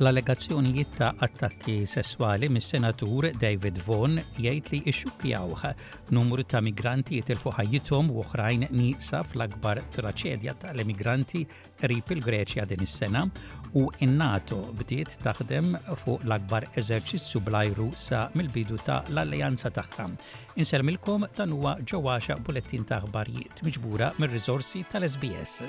l-allegazzjonijiet ta' attakki sesswali mis-senatur David Vaughan jgħid li ixxukkjawh numru ta' migranti jitilfu ħajjithom u oħrajn nieqsa fl-akbar traċedja tal-emigranti qrib il-Greċja din is-sena u n-NATO bdiet taħdem fuq l-akbar eżerċizzju bl-ajru sa mill-bidu ta' l-alleanza tagħha. Insellmilkom dan huwa ġewwaxa bulettin ta' aħbarijiet miġbura mir-riżorsi tal-SBS.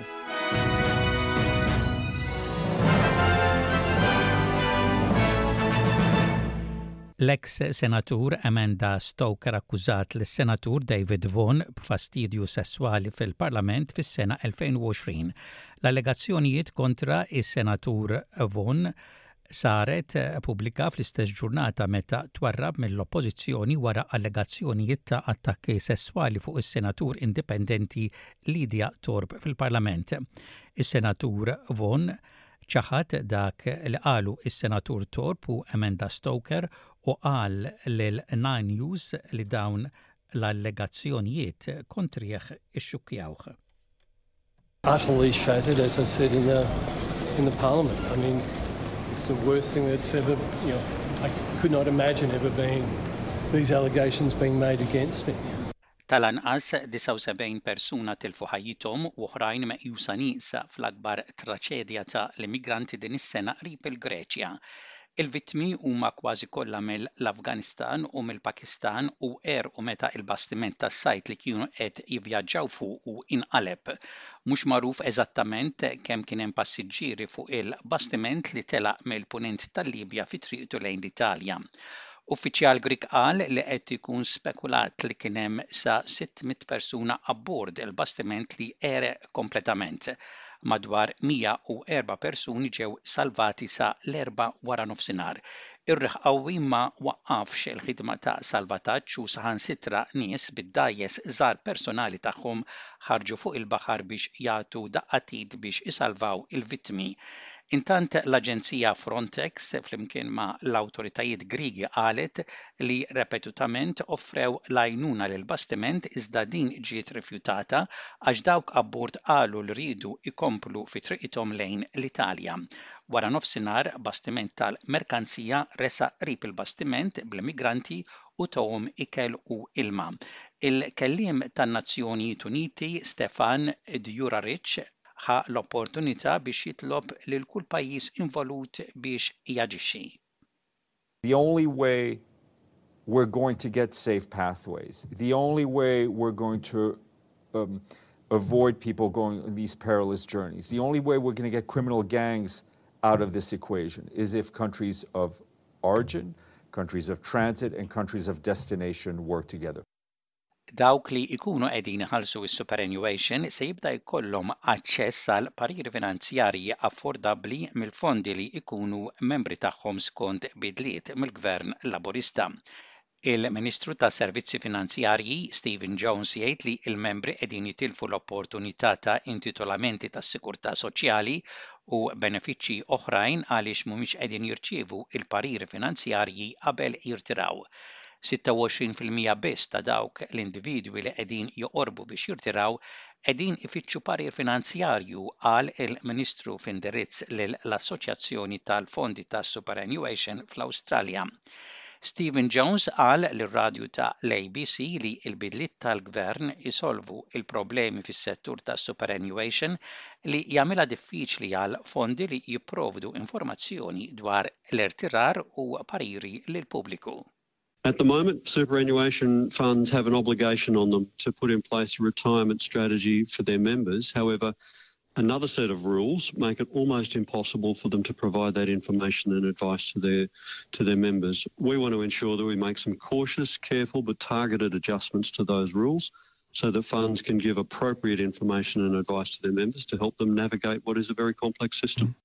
L-eks Senatur Amanda Stoker akkużat lis-Senatur David Vaughan b'fastidju sesswali fil-Parlament fis-sena 2020. L-allegazzjonijiet kontra s-Senatur Vaughan saret pubblika fl-istess ġurnata meta twarrab mill-Oppożizzjoni wara allegazzjonijiet ta' attakki sesswali fuq is-Senatur Indipendenti Lydia Thorpe fil-Parlament. Is-Senatur Vaughan Ċaħad dak li qalu s-Senatur Thorpe u Amanda Stoker u qal lil Nine News li dawn l-allegazzjonijiet kontrih ixxukkjawh. Utterly shattered as I said in the in the Parliament. I mean it's the worst thing that's ever you know I could not imagine ever being these allegations being made against me. Tal-anqas 79 persuna tilfu ħajjithom u oħrajn meqjusa nieqsa fl-akbar traċedja ta' l-immigranti din is-sena qrib il-Greċja. Il-vittmi huma kważi kollha mill l-Afganistan u mill-Pakistan u għerqu meta il-bastiment tas-sajd li kienu qed jivvjaġġaw fuqu inqaleb. Mhux magħruf eżattament kemm kien hemm passiġġieri fuq il-bastiment li telaq mill-Punent tal-Libja fi triqtu lejn l-Italja. Uffiċjal Grieg qal li qed ikun spekulat li kien hemm sa 600 persuna abbord il-bastiment li għereq kompletament. Madwar 104 persuni ġew salvati sa l-Erbgħa waranofsinhar. Ir-riħ qawwi ma waqqafx il-ħidma ta' salvataġġ u saħansitra nies bid-dgħajjes żgħar personali tagħhom ħarġu fuq il-baħar biex jagħtu daqqatid biex isalvaw il-vittmi Intant l-aġenzija Frontex flimkien ma' l-awtoritajiet Griegi qalet li repetutament offrew l-għajnuna lill-bastiment iżda din ġiet rifjutata għax dawk abbord qalu li riedu jkomplu fi triqithom lejn l-Italja. Wara nofsinhar bastiment tal-merkanzija resaq qrib il-bastiment bl-immigranti u tawhom ikel u ilma. Il-kelliem tan-Nazzjonijiet Uniti Stefan Djuraric ħa l-opportunità biex jitlob kull involut biex The only way we're going to get safe pathways, the only way we're going to um, avoid people going on these perilous journeys, the only way we're going to get criminal gangs out of this equation is if countries of origin, countries of transit, and countries of destination work together. dawk li jkunu qegħdin iħallsu s-superannuation se jibda jkollhom aċċess għal pariri finanzjarji affordabbli mill-fondi li jkunu membri tagħhom skont bidliet mill-Gvern Laburista. Il-Ministru tas-Servizzi Finanzjarji, Stephen Jones jgħid li l-membri qegħdin jitilfu l-opportunità ta' intitolamenti tas-sigurtà soċjali u benefiċċji oħrajn għaliex mhumiex qegħdin jirċievu l-pariri finanzjarji qabel jirtiraw. 26 fil-mija biss ta' dawk l-individwi li qegħdin joqorbu biex jirtiraw qegħdin ifittxu parir finanzjarju, qal il-Ministru f'indirizz lill-Assoċjazzjoni tal-Fondi ta' Superannuation fl-Awstralja. Stephen Jones qal lir-radju ta' l-ABC li l-bidliet tal-Gvern isolvu l-problemi fis-settur tas-superannuation li jagħmilha diffiċli għal fondi li jipprovdu informazzjoni dwar l-irtirar u pariri l-pubbliku. At the moment, superannuation funds have an obligation on them to put in place a retirement strategy for their members. However, another set of rules make it almost impossible for them to provide that information and advice to their to their members. We want to ensure that we make some cautious, careful but targeted adjustments to those rules so that funds can give appropriate information and advice to their members to help them navigate what is a very complex system.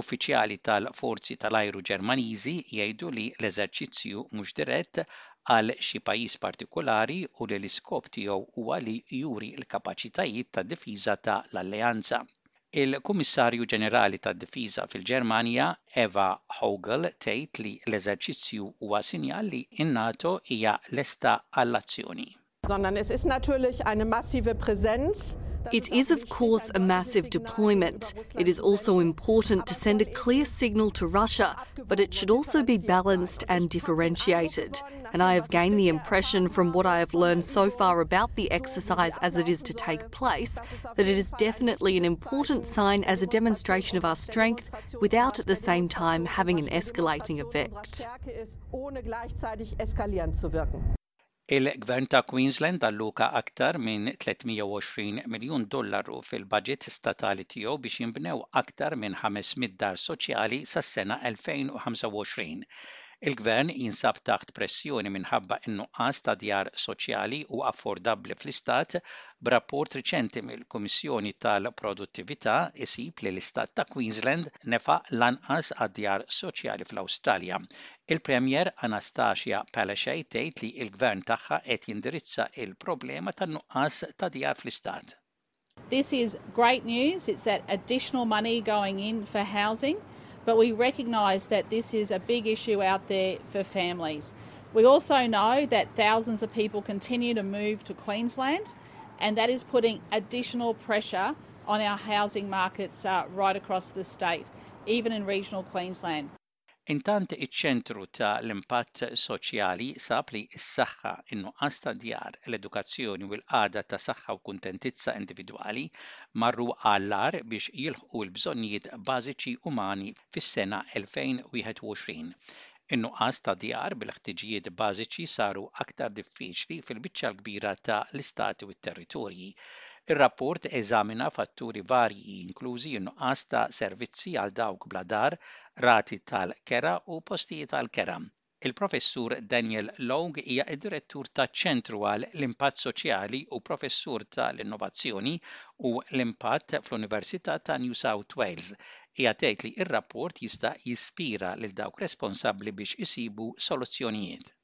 Uffiċjali tal-forzi tal-ajru Ġermaniżi jgħidu li l-eżerċizzju mhux dirett għal xi pajjiż partikulari u li l-iskop tiegħu huwa li juri l-kapaċitajiet ta' difiża ta' l-Alleanza. Il-Kummissarju Ġenerali tad-Difiża fil-Ġermanja, Eva Hogel tgħid li l-eżerċizzju huwa sinjal li n-NATO hija lesta għall-azzjoni. Sondern es ist natürlich eine massive Präsenz It is, of course, a massive deployment. It is also important to send a clear signal to Russia, but it should also be balanced and differentiated. And I have gained the impression from what I have learned so far about the exercise as it is to take place that it is definitely an important sign as a demonstration of our strength without at the same time having an escalating effect. Il-Gvern ta' Queensland alloka aktar minn 320 miljun dollaru fil-baġit statali tiegħu biex jinbnew aktar minn 500 dar soċjali sas-sena 2025. Il-Gvern jinsab taħt pressjoni minħabba n-nuqqas ta' djar soċjali u affordabbli fl-istat, b'rapport riċenti mill-Kummissjoni tal-Produttività isib li l-istat ta' Queensland nefaq l-anqas għad-djar soċjali fl-Awstralja, Il-Premier Anastasia Palaszczuk tgħid li l-Gvern tagħha qed jindirizza il-problema tan-nuqqas ta' djar fl-Istat. This is great news. It's that additional money going in for housing. but we recognise that this is a big issue out there for families. We also know that thousands of people continue to move to Queensland, and that is putting additional pressure on our housing markets uh, right across the state, even in regional Queensland. Intant iċ-Ċentru ta' l-Impatt Soċjali sab li s-saħħa, in-nuqqas ta' djar, l-edukazzjoni u l-qagħda ta' saħħa u kuntentizza individwali marru għall-agħar biex jilħqu l-bżonnijiet bażiċi umani fis-sena 2021. In-nuqqas ta' djar bil-ħtiġijiet bażiċi saru aktar diffiċli fil-biċċa l-kbira ta' l-istati u t-territorji. Ir-rapport eżamina fatturi varji, inklużi n-nuqqas ta' servizzi għal dawk bla dar, rati tal-kera u postijiet għall-kera. Il-Professur Daniel Logue hija d-Direttur taċ-Ċentru għal l-Impatt Soċjali u Professur ta' l-Innovazzjoni u l-Impatt fl-Università ta' New South Wales. Hija tgħid li r-rapport jista' jispira lil dawk responsabbli biex isibu soluzzjonijiet.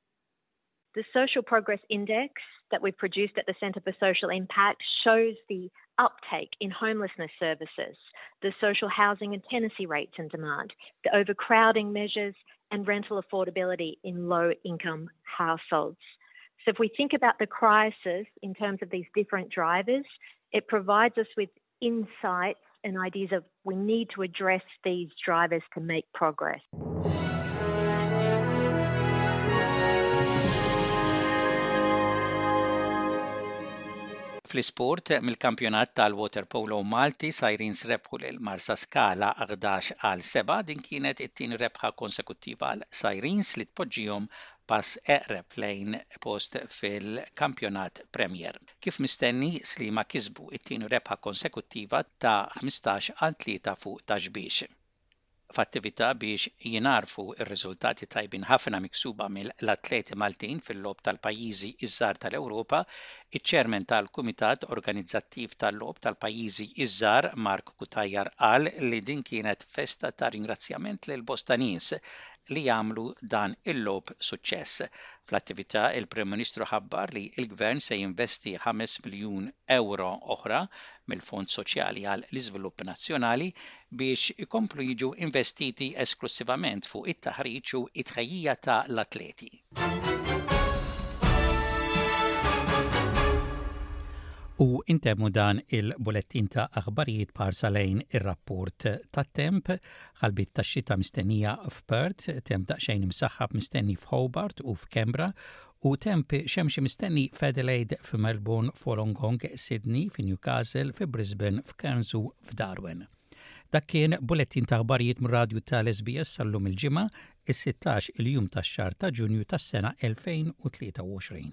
The Social Progress Index that we produced at the Centre for Social Impact shows the uptake in homelessness services, the social housing and tenancy rates and demand, the overcrowding measures, and rental affordability in low income households. So, if we think about the crisis in terms of these different drivers, it provides us with insights and ideas of we need to address these drivers to make progress. Fl-isport, mill-kampjonat tal-water polo Malti sajrin srebħu lil Marsa Skala 11 għal 7 din kienet it-tieni rebħa konsekuttiva għal Sajrins li tpoġġihom pass eqreb lejn post fil-kampjonat Premier. Kif mistenni, Sliema kisbu t-tieni rebħa konsekuttiva ta' ħmistax għal tlieta fuq Ta' Xbiex. F'attività biex jingħarfu r-riżultati tajbin ħafna miksuba mill-atleti Maltin fil-Logħob tal-Pajjiżi ż-Żgħar tal-Ewropa, iċ-Chairman tal-Kumitat Organizzattiv tal-Logħob tal-Pajjiżi ż-Żgħar, Mark Cutajar qal li din kienet festa ta' ringrazzjament lil bosta nies li jagħmlu dan il-logħob suċċess. Fl-attività, il-Prim Ministru ħabbar li l-Gvern se jinvesti ħames miljun ewro oħra mill-Fond Soċjali għal l-Iżvilupp Nazzjonali biex ikomplu jiġu investiti esklussivament fuq it-taħriġ u t-tħejjija ta' l-atleti. U intemmu dan il-bulettin ta' aħbarijiet parsa lejn ir-rapport tat-temp Ħalbiet tax-xita mistennija f'Perth, temp daqsxejn imsaħħab mistenni f'Hobart u f'Kembra, u temp xemxi mistenni f'Adelaide, f'Melbourne, f'Wolongong, Sydney, fi Newcastle, fi Brisbane, f'Cairns u f'Darwin. Dak kien bulettin ta' aħbarijiet mir-radju tal-SBS sal-lum il-ġimgħa, is-16 il-jum tax-xahar ta' Ġunju tas-sena 2023.